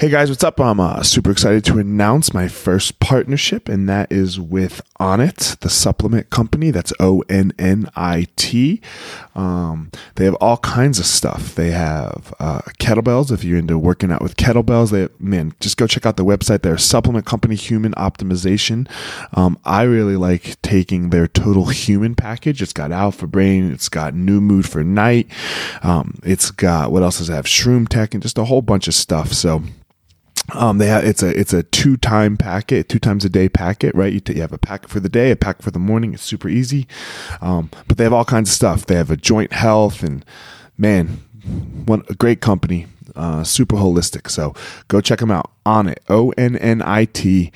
Hey guys, what's up? I'm uh, super excited to announce my first partnership, and that is with Onnit, the supplement company. That's O N N I T. Um, they have all kinds of stuff. They have uh, kettlebells. If you're into working out with kettlebells, they man, just go check out the website. They're a supplement company, Human Optimization. Um, I really like taking their Total Human package. It's got Alpha Brain. It's got New Mood for Night. Um, it's got what else does it have? Shroom Tech and just a whole bunch of stuff. So um, they have it's a it's a two time packet, two times a day packet, right? You, t- you have a packet for the day, a packet for the morning. It's super easy, um, but they have all kinds of stuff. They have a joint health, and man, one a great company, uh, super holistic. So go check them out Onnit, O N N I T.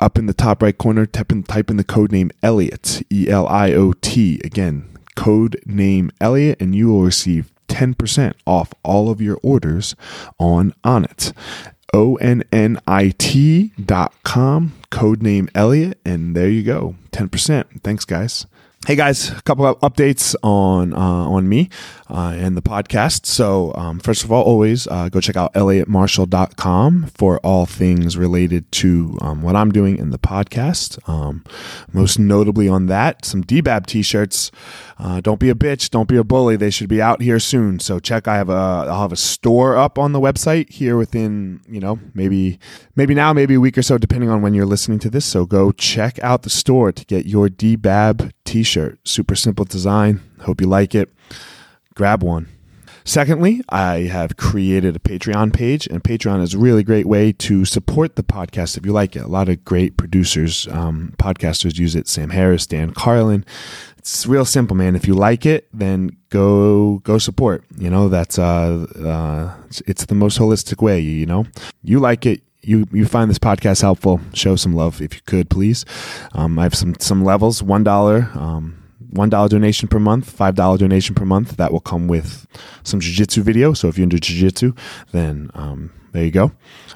Up in the top right corner, type in, type in the code name Elliot E L I O T again. Code name Elliot, and you will receive 10% off all of your orders on Onnit. O-N-N-I-T dot com, code name Elliot, and there you go. 10%. Thanks, guys. Hey guys, a couple of updates on uh, on me uh, and the podcast. So um, first of all, always uh, go check out elliottmarshall.com for all things related to um, what I'm doing in the podcast. Um, most notably on that, some DBAB t-shirts. Uh, don't be a bitch, don't be a bully. They should be out here soon. So check. I have a I'll have a store up on the website here within you know maybe maybe now maybe a week or so depending on when you're listening to this. So go check out the store to get your DBAB t-shirt shirt. Super simple design. Hope you like it. Grab one. Secondly, I have created a Patreon page, and Patreon is a really great way to support the podcast if you like it. A lot of great producers, um, podcasters use it. Sam Harris, Dan Carlin. It's real simple, man. If you like it, then go go support. You know that's uh, uh it's, it's the most holistic way. You know, you like it, you you find this podcast helpful, show some love if you could, please. Um, I have some some levels. One dollar, um, one dollar donation per month, five dollar donation per month. That will come with some jujitsu video. So if you're into jujitsu, then um, there you go.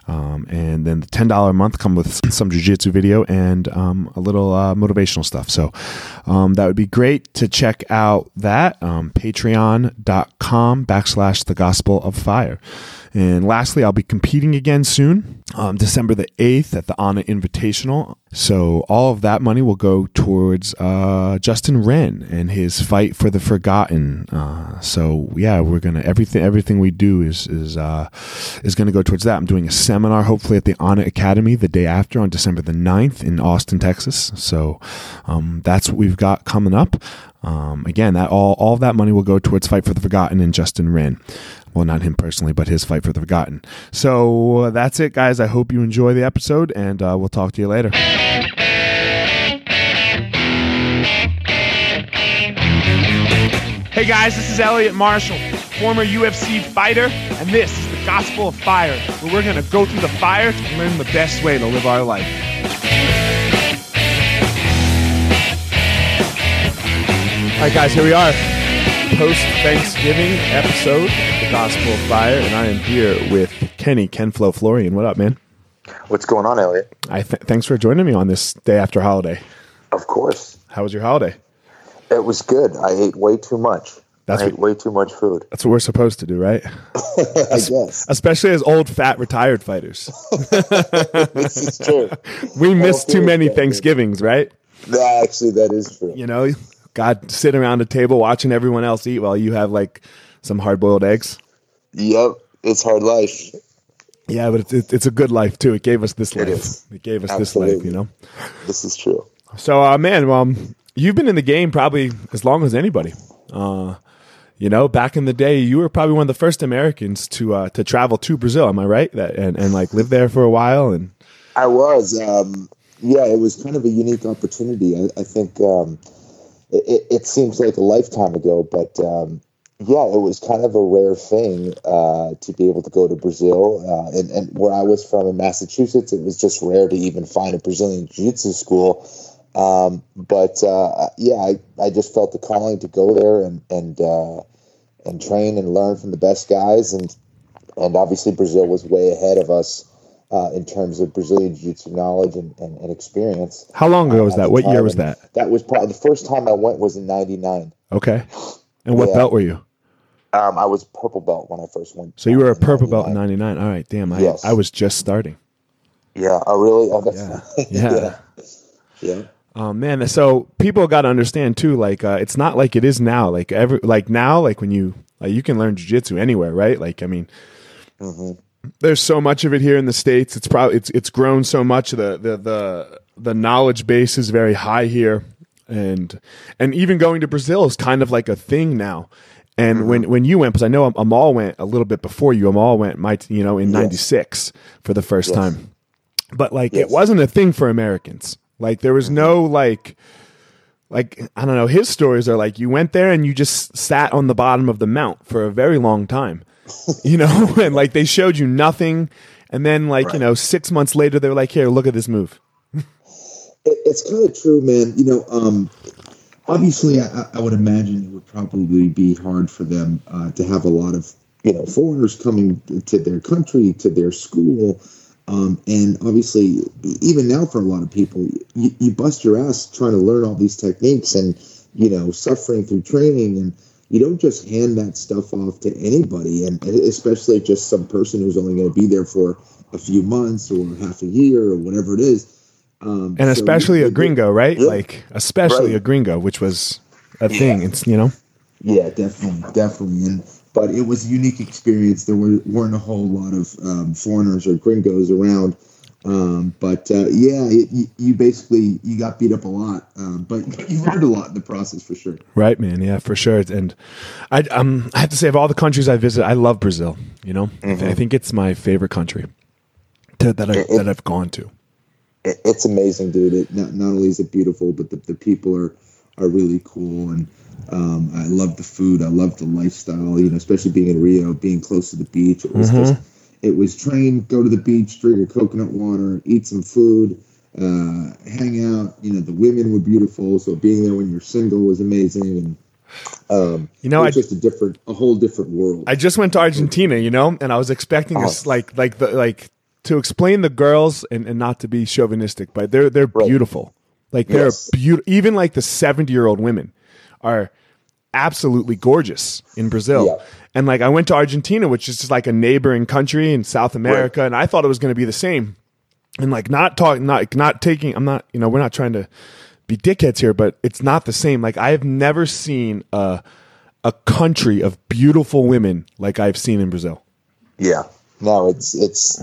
Um, and then the ten dollar a month come with some jujitsu video and um, a little uh, motivational stuff. So um, that would be great to check out that um, patreon.com backslash the gospel of fire. And lastly, I'll be competing again soon, um, December the 8th at the Onnit Invitational. So all of that money will go towards uh, Justin Wren and his fight for the forgotten. Uh, so yeah, we're gonna everything everything we do is is uh, is gonna go towards that. I'm doing a seminar hopefully at the Onnit Academy the day after on December the 9th in Austin, Texas. So um, that's what we've got coming up. Um, again, that all all of that money will go towards Fight for the Forgotten and Justin Wren well, not him personally, but his fight for the forgotten. So uh, that's it, guys. I hope you enjoy the episode, and uh, we'll talk to you later. Hey guys, this is Elliot Marshall, former UFC fighter, and this is the Gospel of Fire, where we're going to go through the fire to learn the best way to live our life. All right, guys, here we are. Post Thanksgiving episode of the Gospel of Fire, and I am here with Kenny Kenflo Florian. What up, man? What's going on, Elliot? I th- thanks for joining me on this day after holiday. Of course. How was your holiday? It was good. I ate way too much. That's I what- ate way too much food. That's what we're supposed to do, right? I guess Especially as old, fat, retired fighters. this is true. We miss too many. Thanksgivings, right? That- Actually, that is true. You know, God, sitting around a table watching everyone else eat while you have like some hard boiled eggs. Yep, it's hard life. Yeah, but it's, it's a good life too. It gave us this life. is. It gave us this life, you know. This is true. So, uh, man, um, you've been in the game probably as long as anybody. Uh, you know, back in the day, you were probably one of the first Americans to uh, to travel to Brazil. Am I right? That and, and like live there for a while. And I was. Um, yeah, it was kind of a unique opportunity. I, I think um, it, it, seems like a lifetime ago, but um, yeah, it was kind of a rare thing uh, to be able to go to Brazil. Uh, and, and where I was from in Massachusetts, it was just rare to even find a Brazilian jiu-jitsu school. Um, but uh, yeah, I, I just felt the calling to go there and and uh, and train and learn from the best guys. And and obviously Brazil was way ahead of us uh, in terms of Brazilian jiu-jitsu knowledge and, and, and experience. how long ago was that? What year was that? That was probably the first time I went was in '99. Okay. And what Yeah. belt were you? Um, I was purple belt when I first went. So you were a purple belt in 99. '99. All right, damn. I Yes. I was just starting. Yeah. Oh, really? Oh, that's Yeah. Yeah. yeah. yeah. Oh man, so people got to understand too. Like, uh, it's not like it is now. Like every like now, like when you like you can learn jujitsu anywhere, right? Like, I mean, there's so much of it here in the states. It's probably it's it's grown so much. The the the the knowledge base is very high here, and and even going to Brazil is kind of like a thing now. And when mm-hmm. when you went, because I know Am- Amal went a little bit before you. Amal went, my you know, in '96 for the first time. But like, it wasn't a thing for Americans. Like, there was mm-hmm. no like like I don't know, his stories are like you went there and you just sat on the bottom of the mount for a very long time. You know, and like they showed you nothing and then like, you know, 6 months later they were like, "Here, look at this move." It, it's kind of true, man. You know, um, obviously, I, I would imagine it would probably be hard for them uh, to have a lot of you know foreigners coming to their country, to their school, um, and obviously, even now for a lot of people, you, you bust your ass trying to learn all these techniques and you know suffering through training and. You don't just hand that stuff off to anybody, and especially just some person who's only going to be there for a few months or half a year or whatever it is. Um, And so especially a gringo, right? Yeah. Like especially Right. a gringo, which was a thing. It's, you know. Yeah, definitely, definitely. And but it was a unique experience. There were, weren't a whole lot of um, foreigners or gringos around. Um, but uh, yeah, it, you, you basically you got beat up a lot, um, but you learned a lot in the process for sure. Right, man. Yeah, for sure. And I um I have to say of all the countries I visit, I love Brazil, you know? I think it's my favorite country to, that I that I've gone to. It, it's amazing, dude. It, Not, not only is it beautiful, but the, the people are are really cool, and um, I love the food. I love the lifestyle. You know, especially being in Rio, being close to the beach. It was just it was train, go to the beach, drink your coconut water, eat some food, uh, hang out. You know, the women were beautiful. So being there when you're single was amazing, and um, You know, it's just a different, a whole different world. I just went to Argentina, you know, and I was expecting this like like the like to explain the girls and, and not to be chauvinistic, but they're they're beautiful. Like they're Yes. beautiful. Even like the seventy year old women are absolutely gorgeous in Brazil. Yeah. And like I went to Argentina, which is just like a neighboring country in South America, and I thought it was going to be the same. And like not talking, not not taking. I'm not, you know, we're not trying to be dickheads here, but it's not the same. Like I have never seen a a country of beautiful women like I've seen in Brazil. yeah. No, it's it's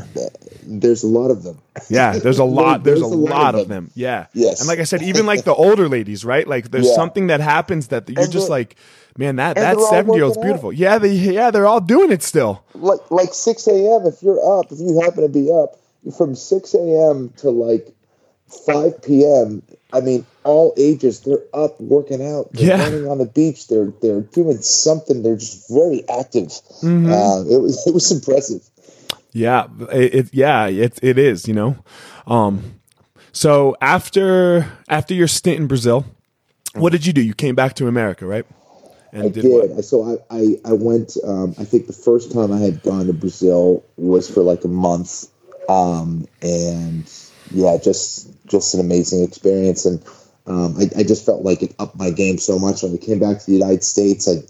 there's a lot of them. Yeah, there's a lot. There's, There's a, lot, of them. Yeah. Yes. And like I said, even like the older ladies, right? Like there's Yeah. something that happens that you're And just like, man, that that 70 year old's working out. beautiful. Yeah, they yeah they're all doing it still. Like like six a.m. If you're up, if you happen to be up from six a.m. to like five p.m. I mean, all ages. They're up working out. They're Yeah. running on the beach. They're they're doing something. They're just very active. Mm-hmm. Uh, it was it was impressive. Yeah, it, it yeah, it it is, you know. Um so after after your stint in Brazil, what did you do? You came back to America, right? And I did. So I, I, I went. Um, I think the first time I had gone to Brazil was for like a month, um, and yeah, just just an amazing experience. And um, I, I just felt like it upped my game so much. When I came back to the United States, I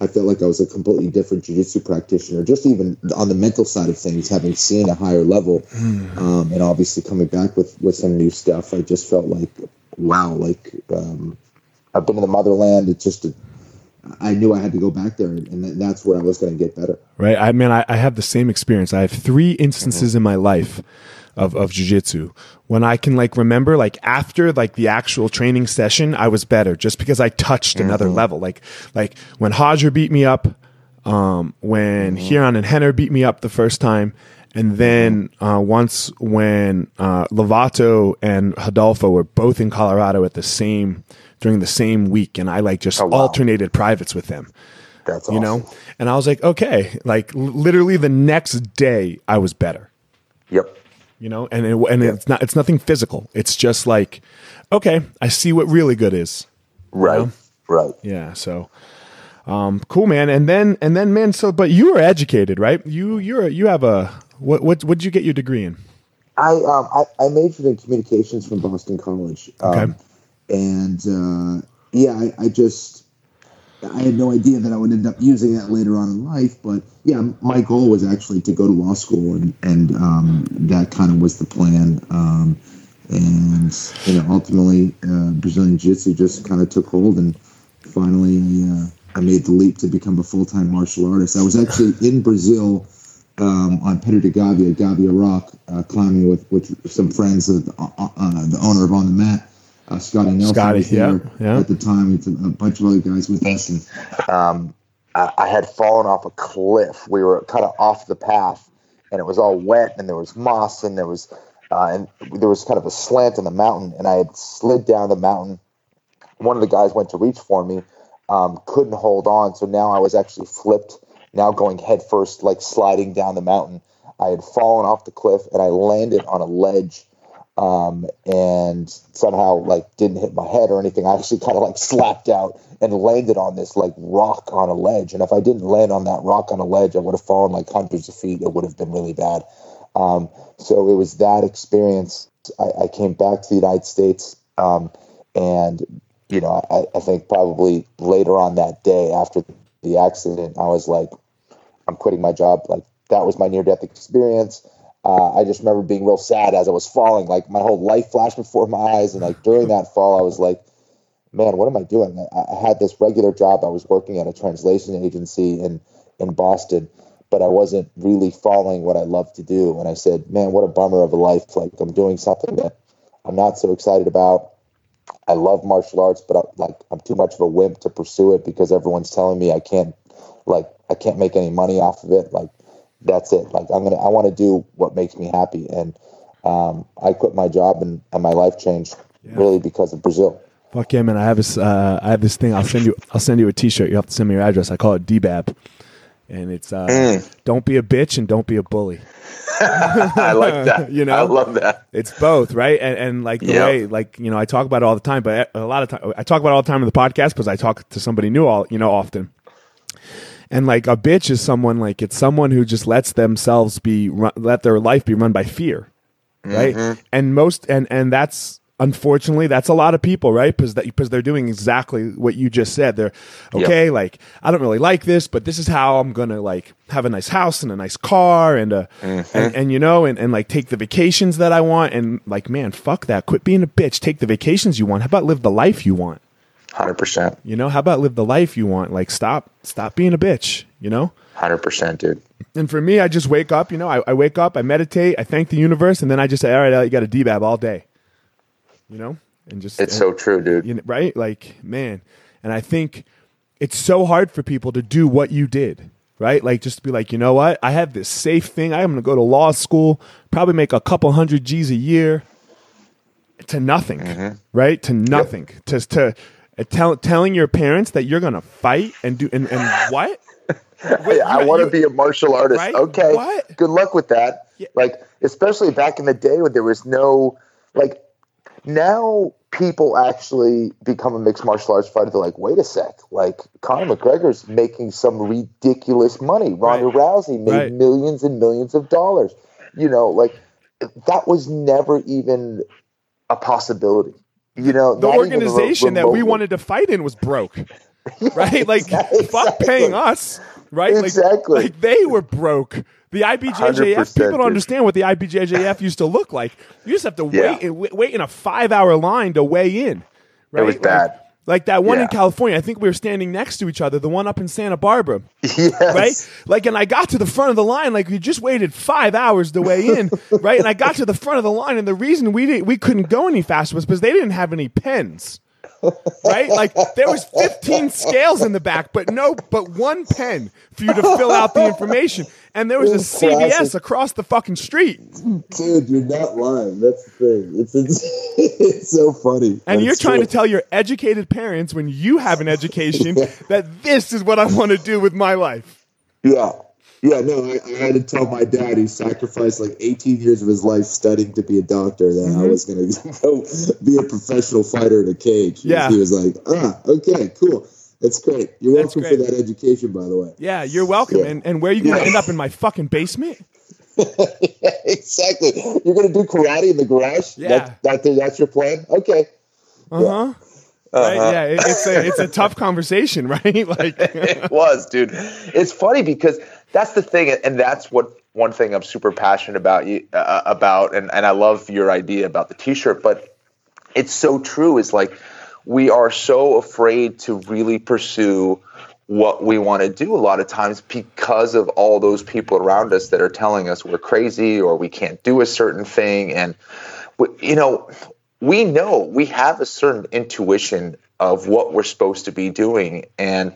I felt like I was a completely different jiu-jitsu practitioner. Just even on the mental side of things, having seen a higher level, um, and obviously coming back with with some new stuff, I just felt like wow, like um, I've been in the motherland. It's just a, I knew I had to go back there, and that's where I was going to get better. right? I mean, I, I have the same experience. I have three instances in my life of, of jujitsu when I can like remember like after like the actual training session, I was better just because I touched another level. Like like when Roger beat me up, um, when Ryron and Rener beat me up the first time, and then uh, once when uh, Lovato and Rodolfo were both in Colorado at the same during the same week, and I like just wow. alternated privates with them That's you know? and i was like okay like literally the next day i was better. Yep. You know and it, and it's not it's nothing physical it's just like okay i see what really good is Right. Right. yeah so um cool man and then and then man so but you were educated right you you're you have a what what what did you get your degree in I um I, I majored in communications from Boston College. Um, Okay. and uh, yeah, I, I just I had no idea that I would end up using that later on in life. But yeah, my goal was actually to go to law school, and and um, that kind of was the plan. Um, and you know, ultimately, uh, Brazilian Jiu-Jitsu just kind of took hold, and finally, uh, I made the leap to become a full-time martial artist. I was actually in Brazil um, on Pedra de Gávea, Gávea Rock, uh, climbing with with some friends of uh, uh, the owner of On the Mat. Uh, Scotty Nelson Scotty, was there yeah, yeah. at the time. It's a, a bunch of other guys with us, and um, I, I had fallen off a cliff. We were kind of off the path, and it was all wet, and there was moss, and there was uh, and there was kind of a slant in the mountain, and I had slid down the mountain. One of the guys went to reach for me, um, couldn't hold on, so now I was actually flipped, now going head first, like sliding down the mountain. I had fallen off the cliff, and I landed on a ledge um, and somehow like didn't hit my head or anything. I actually kind of like slapped out and landed on this like rock on a ledge. And if I didn't land on that rock on a ledge, I would have fallen like hundreds of feet. It would have been really bad. Um, so it was that experience. I, I, came back to the United States, um, and you know, I, I think probably later on that day after the accident, I was like, I'm quitting my job. Like that was my near death experience uh, I just remember being real sad as I was falling. Like my whole life flashed before my eyes, and like during that fall, I was like, "Man, what am I doing?" I, I had this regular job. I was working at a translation agency in in Boston, but I wasn't really following what I love to do. And I said, "Man, what a bummer of a life! Like I'm doing something that I'm not so excited about." I love martial arts, but I, like I'm too much of a wimp to pursue it because everyone's telling me I can't, like I can't make any money off of it. Like that's it. Like I'm gonna, I want to do what makes me happy, and um, I quit my job and, and my life changed yeah. really because of Brazil. Fuck yeah, man! I have this, uh, I have this thing. I'll send you, I'll send you a T-shirt. You have to send me your address. I call it DBAB, and it's uh, mm. don't be a bitch and don't be a bully. I like that. you know, I love that. It's both, right? And, and like the yep. way, like you know, I talk about it all the time, but a lot of time I talk about it all the time in the podcast because I talk to somebody new all you know often. And like a bitch is someone like it's someone who just lets themselves be let their life be run by fear, right? Mm-hmm. And most and and that's unfortunately that's a lot of people right because that because they're doing exactly what you just said they're okay yep. like i don't really like this but this is how i'm gonna like have a nice house and a nice car and a mm-hmm. and, and you know and, and like take the vacations that i want and like man fuck that quit being a bitch take the vacations you want how about live the life you want Hundred percent. You know, how about live the life you want? Like, stop, stop being a bitch. You know. Hundred percent, dude. And for me, I just wake up. You know, I, I, wake up, I meditate, I thank the universe, and then I just say, all right, you got a DBAB all day. You know, and just it's and, so true, dude. You know, right? Like, man, and I think it's so hard for people to do what you did. Right? Like, just to be like, you know what? I have this safe thing. I'm going to go to law school, probably make a couple hundred G's a year to nothing, mm-hmm. right? To nothing. Yep. To, to tell, telling your parents that you're gonna fight and do and, and what? Wait, I want to be a martial artist. Right? Okay, what? good luck with that. Yeah. Like, especially back in the day when there was no like. Now people actually become a mixed martial arts fighter. They're like, wait a sec, like Conor McGregor's making some ridiculous money. Ronda right. Rousey made right. millions and millions of dollars. You know, like that was never even a possibility you know, the organization that we wanted to fight in was broke, right? Like, exactly. fuck paying us, right? Exactly. Like, like they were broke. The IBJJF people don't understand what the IBJJF used to look like. You just have to yeah. wait wait in a five hour line to weigh in. Right? It was bad. Like, like that one yeah. in California, I think we were standing next to each other. The one up in Santa Barbara, yes. right? Like, and I got to the front of the line. Like, we just waited five hours to weigh in, right? And I got to the front of the line, and the reason we didn't, we couldn't go any faster was because they didn't have any pens right? Like there was 15 scales in the back, but no, but one pen for you to fill out the information. And there was a CVS across the fucking street. Dude, you're not lying. That's the thing. It's it's, it's so funny. And That's you're trying true. to tell your educated parents when you have an education that this is what I want to do with my life. Yeah. Yeah, no, I, I, had to tell my dad he sacrificed like 18 years of his life studying to be a doctor that mm-hmm. I was going to go be a professional fighter in a cage. Yeah. He was like, ah, okay, cool. That's great. You're That's welcome great. for that education, by the way. Yeah, you're welcome. Yeah. And, and where are you going to yeah. end up in my fucking basement? yeah, exactly. You're going to do karate in the garage? Yeah. That, that, that's your plan? Okay. Uh huh. Right? Yeah, it, it's a it's a tough conversation, right? Like it was, dude. It's funny because that's the thing, and that's what one thing I'm super passionate about you uh, about, and and I love your idea about the T-shirt, but it's so true. Is like we are so afraid to really pursue what we want to do a lot of times because of all those people around us that are telling us we're crazy or we can't do a certain thing and you know we know we have a certain intuition of what we're supposed to be doing and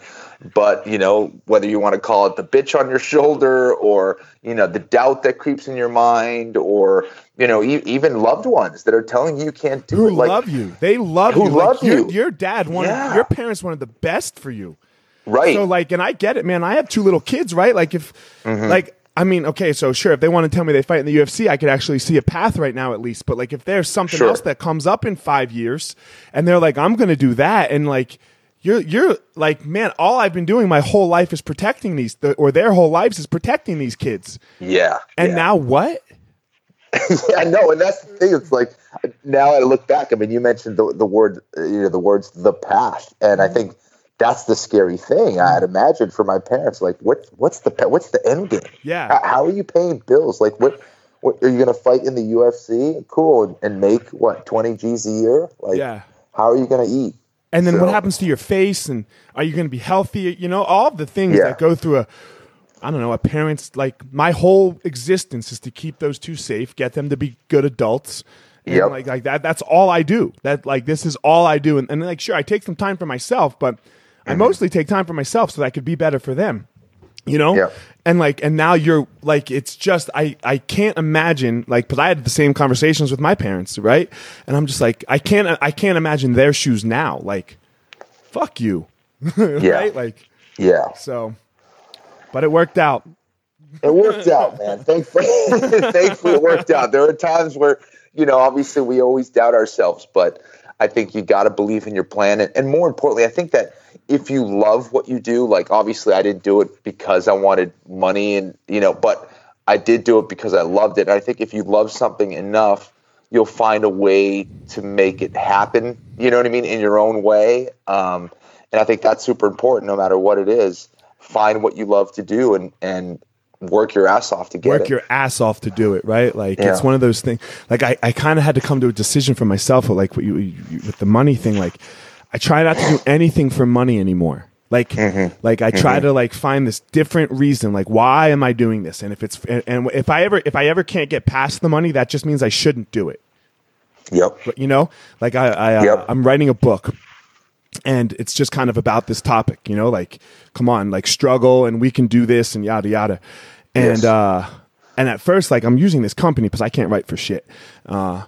but you know whether you want to call it the bitch on your shoulder or you know the doubt that creeps in your mind or you know e- even loved ones that are telling you you can't do who it like love you they love who you love like, your, you. your dad wanted Yeah. your parents wanted the best for you right So like, and I get it, man. I have two little kids, right? Like if, Mm-hmm. like, I mean, okay, so sure, if they want to tell me they fight in the UFC, I could actually see a path right now at least. But like, if there's something Sure. else that comes up in five years, and they're like, I'm going to do that, and like. You're, you're like, man, all I've been doing my whole life is protecting these, or their whole lives is protecting these kids. yeah And yeah. now what? yeah, no, and that's the thing. It's like now I look back. I mean, you mentioned the the word, you know, the words "the path," and I think that's the scary thing. I'd imagine for my parents, like, what what's the what's the end game? Yeah. How, how are you paying bills? Like, what, what are you going to fight in the UFC? Cool, and, and make what twenty G's a year? Like, Yeah. how are you going to eat? And then So- what happens to your face? And are you going to be healthy? You know, all the things Yeah. that go through a, I don't know, a parent's like my whole existence is to keep those two safe, get them to be good adults. And Yep. like like that that's all I do. That like this is all I do. And, and like sure, I take some time for myself, but I Mm-hmm. mostly take time for myself so that I could be better for them. You know? Yep. And like and now you're like it's just I I can't imagine like because I had the same conversations with my parents, right? And I'm just like I can't I can't imagine their shoes now. Like fuck you. Yeah, right? Like yeah. so but it worked out. It worked out, man. Thankfully, thankfully it worked out. There are times where, you know, obviously we always doubt ourselves, but I think you got to believe in your plan. And, and more importantly, I think that if you love what you do, like obviously I didn't do it because I wanted money and, you know, but I did do it because I loved it. And I think if you love something enough, you'll find a way to make it happen, you know what I mean, in your own way. Um, and I think that's super important no matter what it is. Find what you love to do and, and work your ass off to get it. work it. your ass off to do it, right? Like it's one of those things. Like I, I kind of had to come to a decision for myself, like what you, you, with the money thing. Like I try not to do anything for money anymore. Like, Mm-hmm. like I try to like find this different reason. Like, why am I doing this? And if it's and, if I ever if I ever can't get past the money, that just means I shouldn't do it. Yep. But, you know, like I, I uh, Yep. I'm writing a book, and it's just kind of about this topic. You know, like come on, like struggle, and we can do this, and yada yada. And Yes. uh, and at first, like I'm using this company because I can't write for shit. Uh,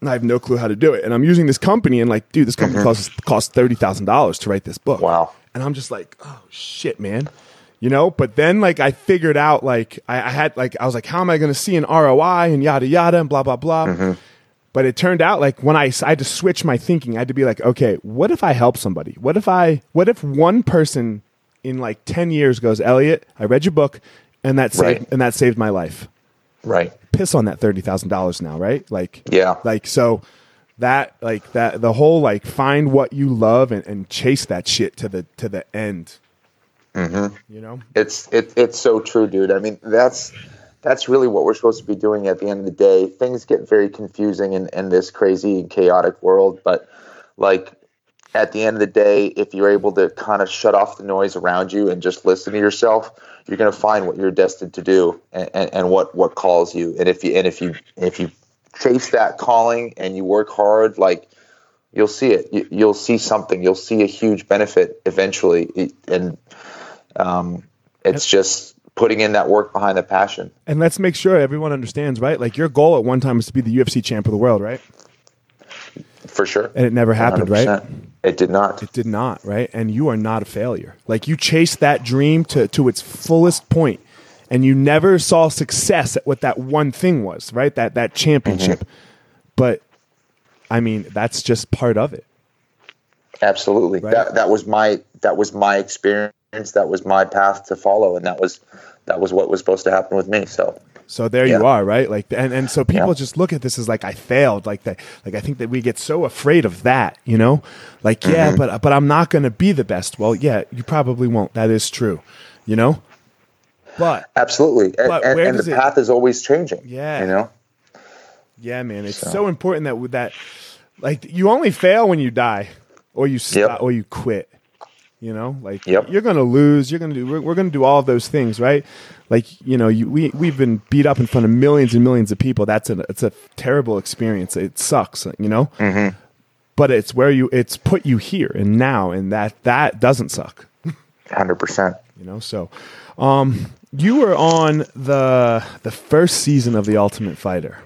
and I have no clue how to do it. And I'm using this company, and like, dude, this company costs costs thirty thousand dollars to write this book. Mm-hmm. Wow. And I'm just like, oh shit, man. You know, but then like I figured out like I, I had like I was like, how am I going to see an ROI and yada yada and blah blah blah. Mm-hmm. But it turned out like when I, I had to switch my thinking, I had to be like, okay, what if I help somebody? What if I, what if one person in like 10 years goes, Elliot, I read your book and that saved, Right. and that saved my life. Right. Piss on that $30,000 now, right? Like, Yeah. like, so that, like that, the whole like find what you love and, and chase that shit to the, to the end. Mm-hmm. You know? It's it, it's so true, dude. I mean, that's that's really what we're supposed to be doing at the end of the day. Things get very confusing in, in this crazy and chaotic world, but like at the end of the day, if you're able to kind of shut off the noise around you and just listen to yourself, you're going to find what you're destined to do and, and, and what what calls you. And if you and if you if you chase that calling and you work hard, like you'll see it. You, you'll see something. You'll see a huge benefit eventually, and um, it's just putting in that work behind the passion. And let's make sure everyone understands, right? Like your goal at one time was to be the UFC champ of the world, right? For sure. And it never happened, right? 100%. It did not. It did not, right? And you are not a failure. Like you chased that dream to, to its fullest point and you never saw success at what that one thing was, right? That that championship. Mm-hmm. But I mean, that's just part of it. Absolutely. Right. That that was my that was my experience. That was my path to follow, and that was that was what was supposed to happen with me. So So there Yeah. you are, right? Like, and, and so people Yeah. just look at this as like I failed. Like that, like I think that we get so afraid of that, you know? Like, yeah, Mm-hmm. but but I'm not going to be the best. Well, yeah, you probably won't. That is true, you know. But absolutely, and, But and, and the it- path is always changing. Yeah. you know. yeah, man, it's so, So. important that with that, like, you only fail when you die, or you stop, or you quit. You know, like Yep. you're gonna lose. You're gonna do. We're, we're gonna do all of those things, right? Like you know, you, we we've been beat up in front of millions and millions of people. That's a it's a terrible experience. It sucks, you know. Mm-hmm. But it's where you it's put you here and now, and that that doesn't suck, Hundred percent. you know. So, um, you were on the the first season of the Ultimate Fighter.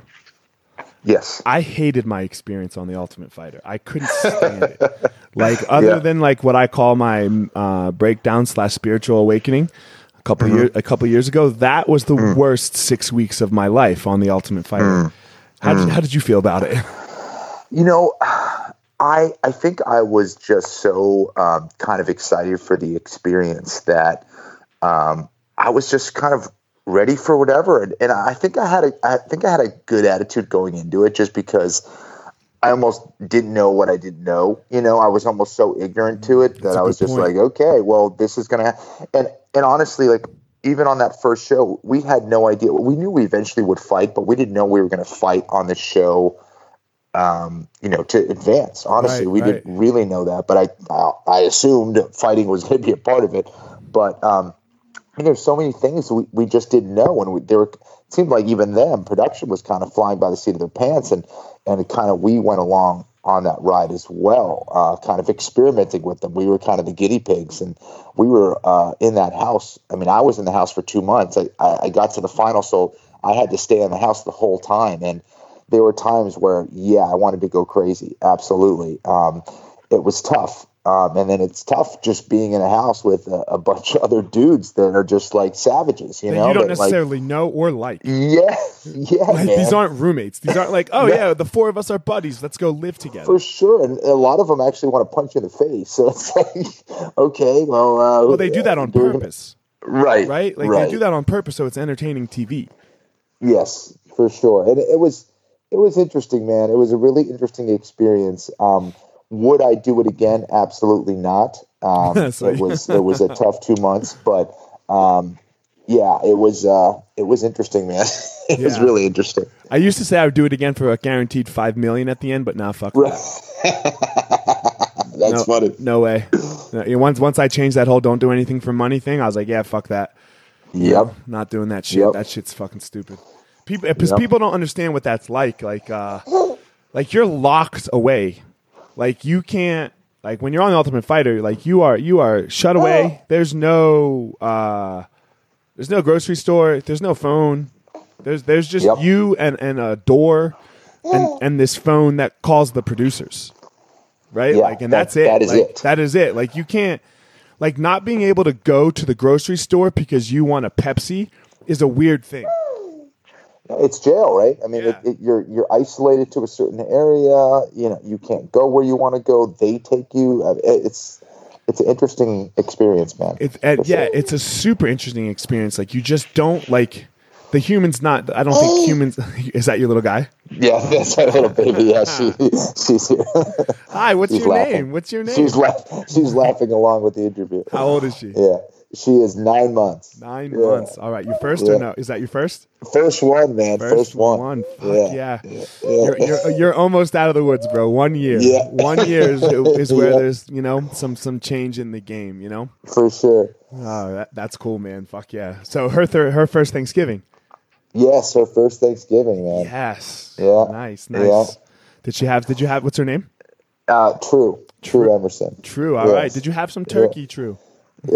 Yes. I hated my experience on the Ultimate Fighter. I couldn't stand it. Like other Yeah. than like what I call my uh, breakdown slash spiritual awakening, a couple Mm-hmm. years a couple years ago, that was the Mm. worst six weeks of my life on the Ultimate Fighter. How Mm. did how did you feel about it? You know, I I think I was just so um, kind of excited for the experience that um, I was just kind of ready for whatever, and, and I think I had a I think I had a good attitude going into it, just because I almost didn't know what I didn't know. You know, I was almost so ignorant to it that I was just point. like, okay, well, this is gonna, ha-. and and honestly, like even on that first show, we had no idea. We knew we eventually would fight, but we didn't know we were going to fight on the show. Um, you know, to advance. Honestly, Right, we right. didn't really know that, but I I, I assumed fighting was going to be a part of it. But um, I mean, there's so many things we, we just didn't know, and we, there were, seemed like even them production was kind of flying by the seat of their pants, and and kind of we went along on that ride as well, uh, kind of experimenting with them. We were kind of the guinea pigs, and we were uh, in that house. I mean, I was in the house for two months. I, I, I got to the final, so I had to stay in the house the whole time, and there were times where, yeah, I wanted to go crazy. Absolutely, um, it was tough. Um, and then it's tough just being in a house with a, a bunch of other dudes that are just like savages, you That know. you don't that, like- necessarily know or like. yeah, yeah, Like, these aren't roommates. These aren't like, oh Yeah. yeah, the four of us are buddies. Let's go live together. for sure, and a lot of them actually want to punch you in the face. So it's like, okay, well, uh, well, they do that on purpose, right? right? Like right. they do that on purpose, so it's entertaining TV. Yes, for sure. And it was it was interesting, man. It was a really interesting experience. Um, would I do it again? Absolutely not. Um, So- it was it was a tough two months, but um, yeah, it was uh, it was interesting, man. it was really interesting. I used to say I would do it again for a guaranteed five million at the end, but now fuck that. That's no, funny. No way. No, once once I changed that whole "don't do anything for money" thing, I was like, yeah, fuck that. Yep. Not doing that shit. Yep. That shit's fucking stupid. People, because Yep. people don't understand what that's like. Like, uh, like you're locked away. Like you can't. Like when you're on the Ultimate Fighter, like you are, you are shut away. There's no, uh, there's no grocery store. There's no phone. There's there's just Yep. you and and a door, and and this phone that calls the producers, right? Yeah, like, and that- that's it. that is Like, it. That is it. Like you can't, like not being able to go to the grocery store because you want a Pepsi is a weird thing. It's jail, right? I mean, Yeah. it, it, you're you're isolated to a certain area. You know, you can't go where you want to go. They take you. It's it's an interesting experience, man. It's and, yeah, sure. it's a super interesting experience. Like you just don't like the humans. Not I don't think humans. Is that your little guy? Yeah, that's my little baby. Yeah, she she's here. Hi, what's She's your laughing. name? What's your name? She's laugh- she's laughing along with the interview. How old is she? Yeah, she is nine months. Nine Yeah. months. All right, you first or no? Is that your first? First one, man. First, one. Fuck yeah. Yeah. You're, you're you're almost out of the woods, bro. One year. Yeah. One year is, is where Yeah. there's you know some some change in the game. You know. For sure. Oh, that, that's cool, man. Fuck yeah. So her thir- her first Thanksgiving. Yes, her first Thanksgiving, man. Yes. Yeah. Nice. Nice. Yeah. Did she have? Did you have? What's her name? Uh, true. True Emerson. True. All right. Yes. Did you have some turkey? True.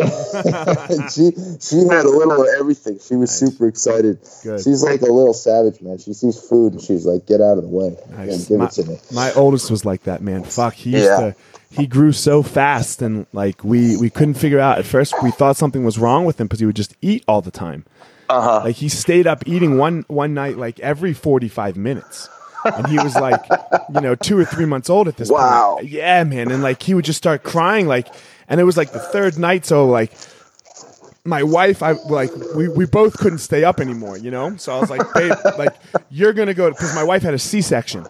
she she had a little of everything. She was super excited. Good. She's like a little savage, man. She sees food and she's like, "Get out of the way. Nice. Give my, it to me." my oldest was like that, man. Fuck. He used Yeah. to. He grew so fast, and like we we couldn't figure out. At first, we thought something was wrong with him because he would just eat all the time. Uh huh. Like he stayed up eating one one night like every forty five minutes. And he was like, you know, two or three months old at this Wow. point. Yeah, man. And like he would just start crying, like, and it was like the third night, so like my wife, I like we, we both couldn't stay up anymore, you know. So I was like, babe, like you're gonna go because my wife had a C-section,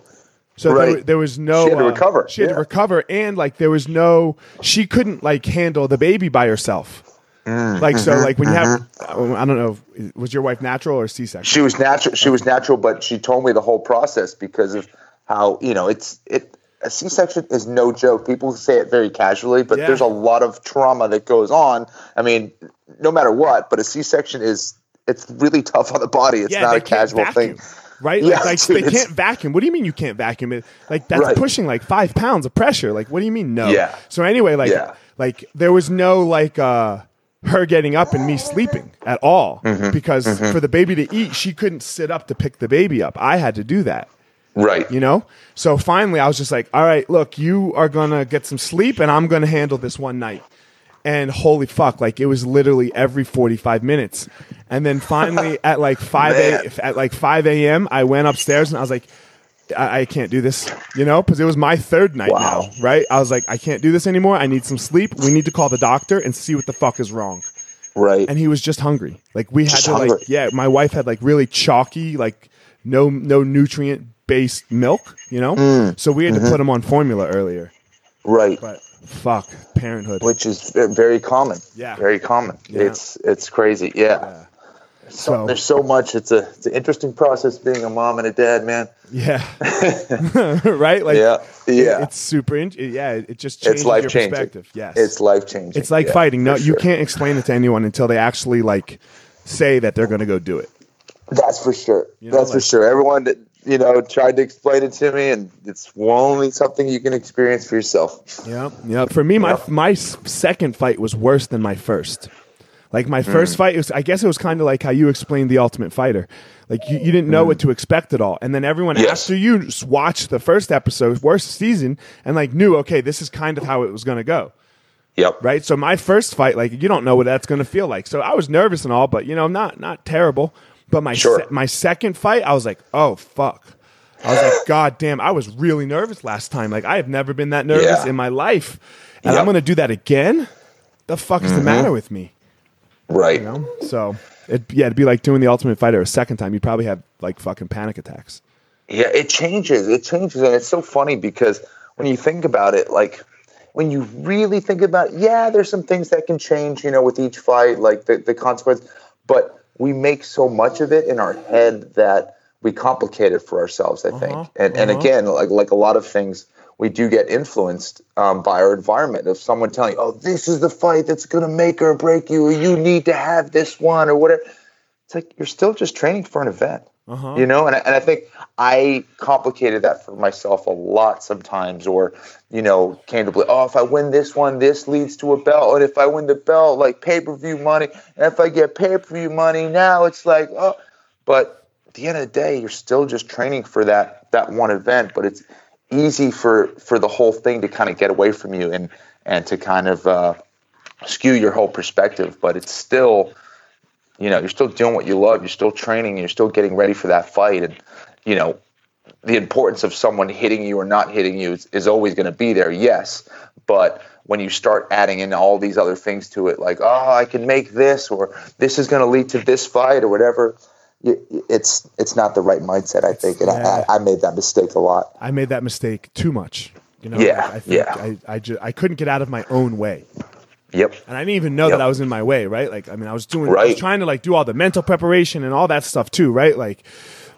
so there, Right. there was no She had to uh, recover, She had to recover, and like there was no, she couldn't like handle the baby by herself. Mm, like so, mm-hmm, like when you have, I don't know, was your wife natural or C-section? She was natural. She was natural, but she told me the whole process because of how you know it's it. A C-section is no joke. People say it very casually, but Yeah. there's a lot of trauma that goes on. I mean, no matter what, but a C-section is it's really tough on the body. It's yeah, not a casual vacuum, thing. right? Yeah, like, dude, they can't vacuum. What do you mean you can't vacuum it? Like that's Right. pushing like five pounds of pressure. Like what do you mean no? Yeah. So anyway, like Yeah. like there was no like uh her getting up and me sleeping at all Mm-hmm. because for the baby to eat, she couldn't sit up to pick the baby up. I had to do that. Right. You know? So finally I was just like, all right, look, you are gonna get some sleep and I'm gonna handle this one night. And holy fuck, like it was literally every 45 minutes. And then finally at like 5 a, at like 5 a.m., I went upstairs and I was like, I, I can't do this, you know, because it was my third night Wow. now, right? I was like, I can't do this anymore. I need some sleep. We need to call the doctor and see what the fuck is wrong. Right. And he was just hungry. Like we had to hungry. like, yeah, my wife had like really chalky, like no no nutrient based milk, you know. Mm. So we had Mm-hmm. to put them on formula earlier. right. But fuck, parenthood. Which is very common. Yeah. Very common. Yeah. It's it's crazy. Yeah. So, So- there's so much. It's a it's an interesting process being a mom and a dad, man. Yeah. right? Like Yeah. Yeah. It's super in- yeah, it just changes It's life your changing. perspective. Yes. It's life changing. It's like fighting. No, you can't explain it to anyone until they actually like say that they're going to go do it. That's for sure. You know, That's for sure. Everyone that you know tried to explain it to me, and it's only something you can experience for yourself. Yeah, yeah. For me, my Yep. my second fight was worse than my first. Like my first Mm. fight was, I guess it was kind of like how you explained the Ultimate Fighter. Like you, you didn't know what to expect at all, and then everyone Mm. Yes. after you watched the first episode, worst season, and like knew, okay, this is kind of how it was going to go, Yep. right? So my first fight, like you don't know what that's going to feel like. So I was nervous and all, but you know, not not terrible. But my Sure. se- my second fight, I was like, oh fuck. I was like, God damn, I was really nervous last time. Like, I have never been that nervous Yeah. in my life. And Yep. I'm going to do that again? The fuck is the mm-hmm. matter with me? Right. You know? So, it, yeah, it'd be like doing the Ultimate Fighter a second time. You'd probably have like fucking panic attacks. Yeah, it changes. It changes, and it's so funny because when you think about it, like when you really think about, yeah, there's some things that can change, you know, with each fight, like the the consequence. But we make so much of it in our head that we complicate it for ourselves. I think, Uh-huh, and and uh-huh. again, like like a lot of things, we do get influenced um, by our environment. Of someone telling, you, "Oh, this is the fight that's going to make or break you. Or you need to have this one, or whatever." It's like you're still just training for an event Uh-huh. you know and I, and I think i complicated that for myself a lot sometimes or you know came to believe oh if i win this one this leads to a belt and if i win the belt like pay-per-view money and if i get pay-per-view money now it's like oh but at the end of the day you're still just training for that that one event but it's easy for for the whole thing to kind of get away from you and and to kind of uh, skew your whole perspective but it's still you know, you're still doing what you love. You're still training. You're still getting ready for that fight. And, you know, the importance of someone hitting you or not hitting you is, is always going to be there, yes. But when you start adding in all these other things to it, like, oh, I can make this or this is going to lead to this fight or whatever, it's it's not the right mindset, I think. And Yeah. I, I made that mistake a lot. I made that mistake too much. You know, Yeah, I think yeah. I, I, ju- I couldn't get out of my own way. Yep. And I didn't even know Yep. that I was in my way, right? Like, I mean, I was doing, right. I was trying to like do all the mental preparation and all that stuff too, right? Like,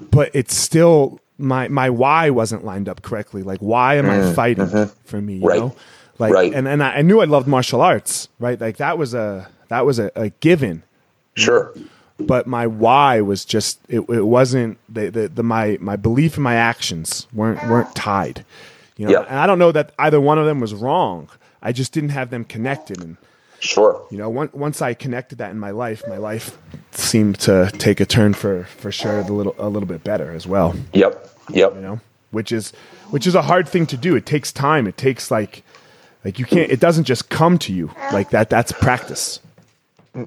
but it's still my my why wasn't lined up correctly. Like, why am I fighting for me? You Mm-hmm. Right. know, like, Right. and and I, I knew I loved martial arts, right? Like that was a that was a, a given. Sure. But my why was just it, it wasn't the, the the my my belief and my actions weren't weren't tied. You know, Yeah. and I don't know that either one of them was wrong. I just didn't have them connected and. Sure. You know, once once I connected that in my life, my life seemed to take a turn for for sure, a little a little bit better as well. Yep. Yep. You know, which is which is a hard thing to do. It takes time. It takes like like you can't. It doesn't just come to you like that. That's practice.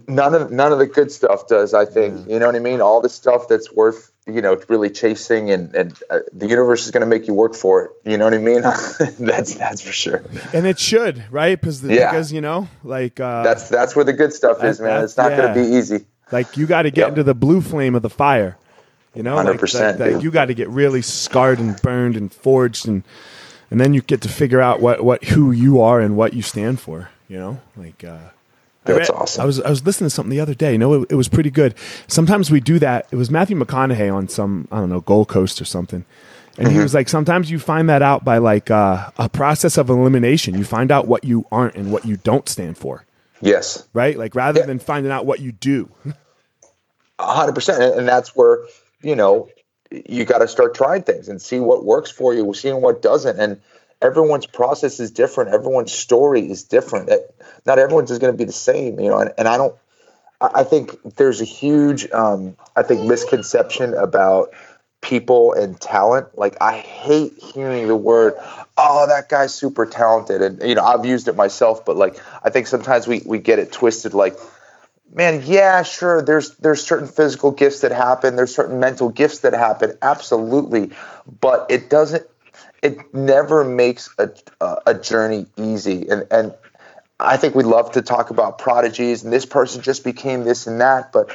none of none of the good stuff does i think you know what i mean all the stuff that's worth you know really chasing and and uh, the universe is going to make you work for it. You know what i mean? That's that's for sure. And it should right? Because Yeah. because you know like uh that's that's where the good stuff is man. it's not that's- going to be easy. Like you got to get Yep. into the blue flame of the fire. You know 100%, that- that dude. you got to get really scarred and burned and forged and and then you get to figure out what what who you are and what you stand for you know? Like uh That's read- awesome. I was I was listening to something the other day. You know, it, it was pretty good. Sometimes we do that. It was Matthew McConaughey on some I don't know Gold Coast or something, and Mm-hmm. he was like, sometimes you find that out by like uh, a process of elimination. You find out what you aren't and what you don't stand for, yes right? Like rather Yeah. than finding out what you do. hundred percent, and that's where you know you got to start trying things and see what works for you, seeing what doesn't, and everyone's process is different. Everyone's story is different. That- Not everyone's is going to be the same, you know. And, and I don't. I I think there's a huge, um, I think, misconception about people and talent. Like I hate hearing the word, "Oh, that guy's super talented," and you know I've used it myself, but like I think sometimes we we get it twisted. Like man yeah sure there's there's certain physical gifts that happen there's certain mental gifts that happen absolutely but it doesn't it never makes a, a, a journey easy and and i think we love to talk about prodigies and this person just became this and that but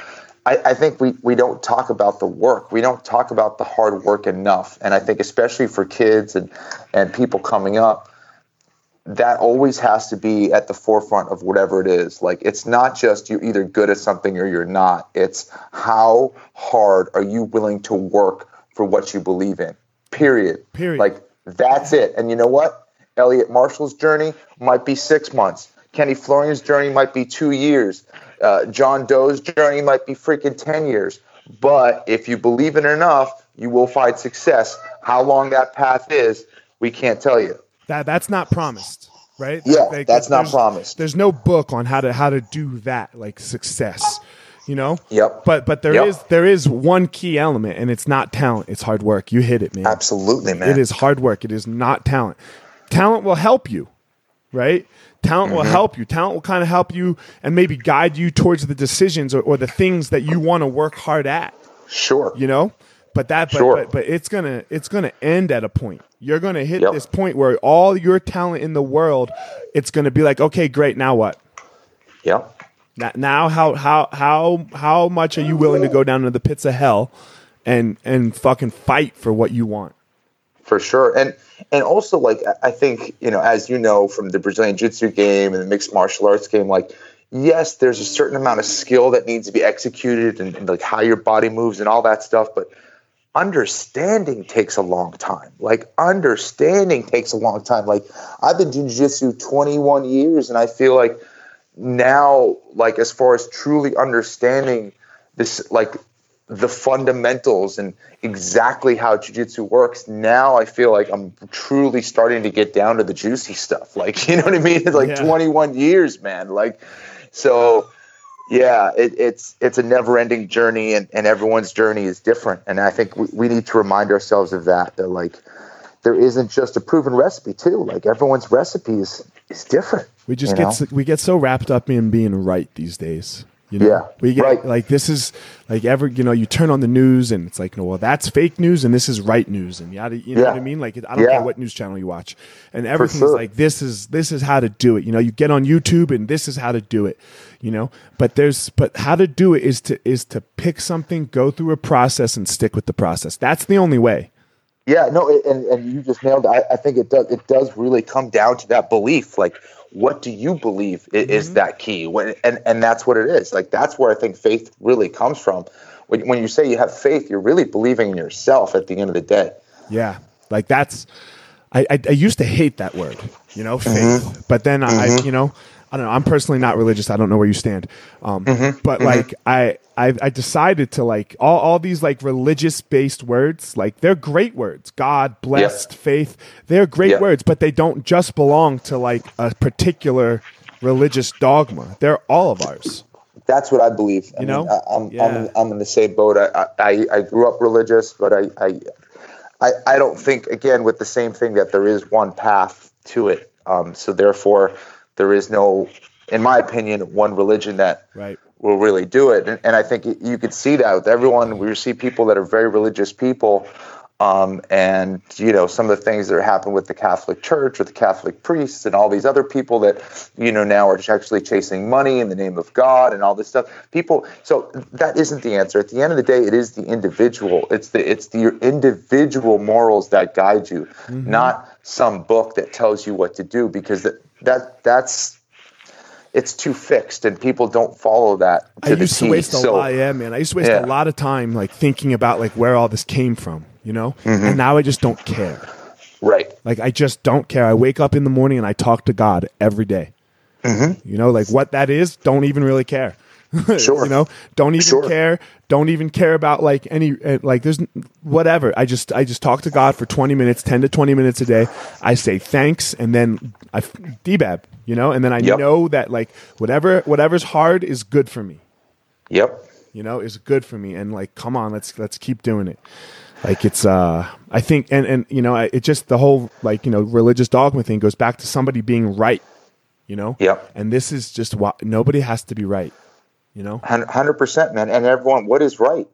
I, I think we, we don't talk about the work. We don't talk about the hard work enough. And I think especially for kids and, and people coming up, that always has to be at the forefront of whatever it is. Like it's not just you're either good at something or you're not. It's how hard are you willing to work for what you believe in. Period. Period. Like that's it. And you know what? Elliot Marshall's journey might be six months. Kenny Florian's journey might be two years. Uh, John Doe's journey might be freaking ten years. But if you believe in it enough, you will find success. How long that path is, we can't tell you. That that's not promised, right? Yeah, that's not promised. There's no book on how to how to do that, like success. You know. Yep. But but there is Yep. there is one key element, and it's not talent. It's hard work. You hit it, man. Absolutely, man. It is hard work. It is not talent. Talent will help you, right? Talent Mm-hmm. will help you. Talent will kind of help you and maybe guide you towards the decisions or, or the things that you want to work hard at Sure. you know but that but, Sure. but but it's gonna it's gonna end at a point you're gonna hit Yep. this point where all your talent in the world it's gonna be like okay great now what Yep. Now, how how how how much are you willing to go down to the pits of hell and and fucking fight for what you want? For sure. And and also like I- think you know as you know from the brazilian jiu-jitsu game and the mixed martial arts game like yes there's a certain amount of skill that needs to be executed and, and like how your body moves and all that stuff but understanding takes a long time. Like understanding takes a long time. Like i've been doing jiu-jitsu 21 years and i feel like now like as far as truly understanding this like the fundamentals and exactly how jiu-jitsu works now i feel like i'm truly starting to get down to the juicy stuff. Like you know what i mean? It's like Yeah. 21 years man. Like so yeah it, it's it's a never-ending journey and, and everyone's journey is different. And i think we, we need to remind ourselves of that that like there isn't just a proven recipe too. Like everyone's recipe is is different we just get know? we get so wrapped up in being right these days you know? Yeah, we get right. like this is like ever you know you turn on the news and it's like no well that's fake news and this is right news and yada you know Yeah. what I mean like I don't Yeah. care what news channel you watch and everything's sure. like this is this is how to do it you know you get on YouTube and this is how to do it you know but there's but how to do it is to is to pick something go through a process and stick with the process that's the only way Yeah, no, it- and and you just nailed it. I, I think it does. It does really come down to that belief. Like, what do you believe i- is mm-hmm. that key? When and and that's what it is. Like, that's where I think faith really comes from. When when you say you have faith, you're really believing in yourself. At the end of the day. Yeah, like that's. I, I, I used to hate that word, you know, faith. Mm-hmm. But then I, I, mm-hmm. you know, I don't know. I'm personally not religious. I don't know where you stand. Um, but like I, I, I decided to like all, all these like religious based words. Like they're great words. God, blessed, faith. They're great Yeah. words, but they don't just belong to like a particular religious dogma. They're all of ours. That's what I believe. I You know? mean, I, I'm, Yeah. I'm, in, I'm in the same boat. I, I, I grew up religious, but I, I, I, I don't think again with the same thing that there is one path to it. Um, so therefore, there is no, in my opinion, one religion that Right. will really do it. And, and I think you could see that with everyone. We see people that are very religious people um, and you know some of the things that happen with the Catholic Church, with the Catholic priests, and all these other people that you know now are actually chasing money in the name of God and all this stuff. People, so that isn't the answer. At the end of the day, it is the individual. It's the it's the individual morals that guide you, mm-hmm. not some book that tells you what to do. Because that that's it's too fixed and people don't follow that I used to waste a so, lot yeah man I used to waste yeah. a lot of time like thinking about like where all this came from you know? Mm-hmm. And now I just don't care. Right. Like I just don't care. I wake up in the morning and I talk to God every day. Mm-hmm. You know, like what that is, don't even really care. Sure. you know, don't even sure. care. Don't even care about like any uh, like there's whatever. I just I just talk to God for 20 minutes, 10 to 20 minutes a day. I say thanks and then I debab, you know, and then I yep. know that like whatever whatever's hard is good for me. Yep. You know, is good for me and like come on, let's let's keep doing it like it's uh i think and and you know it just the whole like you know religious dogma thing goes back to somebody being right you know yeah and this is just what nobody has to be right you know? 100% man. And everyone what is right?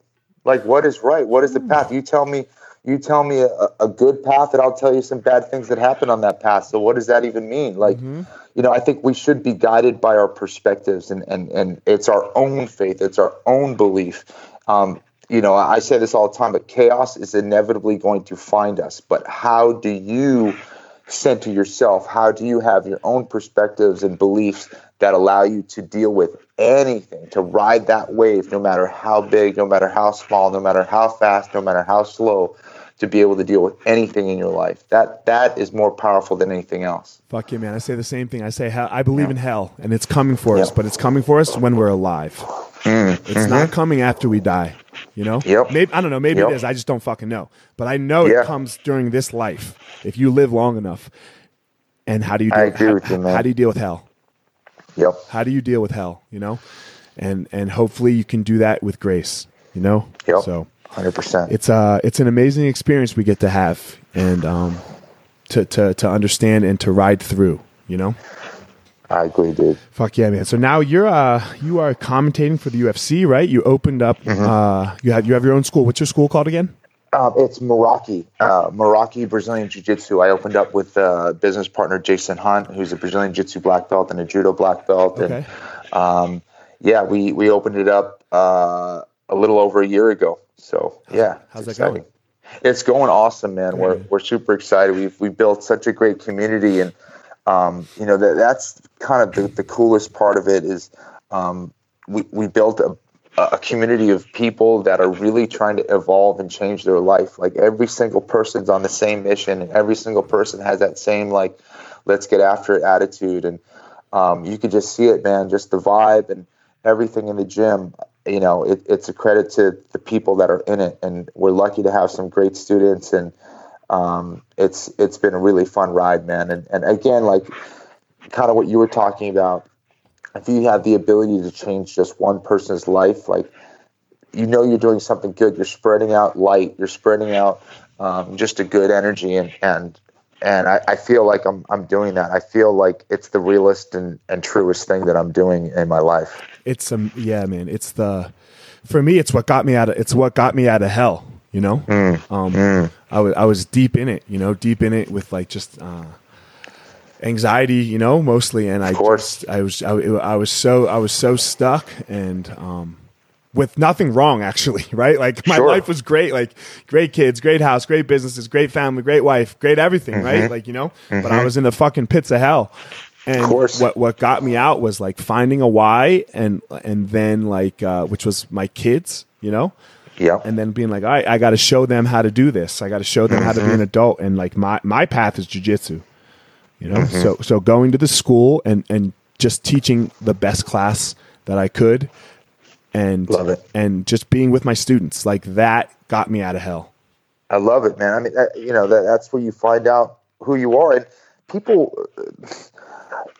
Like what is right? What is the path? You tell me you tell me a, a good path and i'll tell you some bad things that happen on that path. So what does that even mean? Like mm-hmm. you know i think we should be guided by our perspectives and and and it's our own faith. It's our own belief. Um, you know, I say this all the time, but chaos is inevitably going to find us. But how do you center yourself? How do you have your own perspectives and beliefs that allow you to deal with anything, to ride that wave, no matter how big, no matter how small, no matter how fast, no matter how slow, to be able to deal with anything in your life. That that is more powerful than anything else. Fuck you, man. I say the same thing. I say I believe yeah. in hell, and it's coming for yeah. us, but it's coming for us when we're alive. Mm, it's mm-hmm. not coming after we die. You know? Yep. Maybe I don't know. Maybe yep. it is. I just don't fucking know. But I know yeah. it comes during this life if you live long enough. And how do you? Deal, I agree how, with you, man. How do you deal with hell? Yep. How do you deal with hell? You know, and and hopefully you can do that with grace. You know. Yep. So. Hundred percent. It's uh, it's an amazing experience we get to have, and um, to to to understand and to ride through. You know. I agree, dude. Fuck yeah, man. So now you're uh you are commentating for the UFC, right? You opened up mm-hmm. uh you have you have your own school. What's your school called again? Um, it's Meraki, uh, Meraki Brazilian Jiu Jitsu. I opened up with uh, business partner Jason Hunt, who's a Brazilian Jiu Jitsu black belt and a Judo black belt. Okay. And um, yeah, we we opened it up uh, a little over a year ago. So yeah, how's that going? It's going awesome, man. We're we're super excited. We've we built such a great community and um, you know that that's kind of the, the coolest part of it is um, we, we built a, a community of people that are really trying to evolve and change their life. Like every single person's on the same mission and every single person has that same like let's get after it attitude. And um, you could just see it man just the vibe and everything in the gym you know it, it's a credit to the people that are in it. And we're lucky to have some great students and um, it's it's been a really fun ride, man. And and again, like kind of what you were talking about, if you have the ability to change just one person's life, like you know you're doing something good. You're spreading out light. You're spreading out um, just a good energy, and and and I, I, feel like I'm I'm doing that. I feel like it's the realest and, and truest thing that I'm doing in my life. It's um yeah, man. It's the for me, it's what got me out of it's what got me out of hell you know mm, um, mm. I, was, I was deep in it you know deep in it with like just uh, anxiety you know mostly and i just i was I, I, was so i was so stuck and um, with nothing wrong actually right like my sure. life was great like great kids great house great businesses great family great wife great everything mm-hmm. right like you know mm-hmm. but i mm-hmm. was in the fucking pits of hell and what what got me out was like finding a why and and then like uh, which was my kids you know yeah. And then being like, all right, I got to show them how to do this. I got to show them mm-hmm. how to be an mm-hmm. adult. And like my, my path is jujitsu, you know? Mm-hmm. So, so going to the school and, and just teaching the best class that I could and, love it. and just being with my students like that got me out of hell. I love it, man. I mean, that, you know, that, that's where you find out who you are. And people,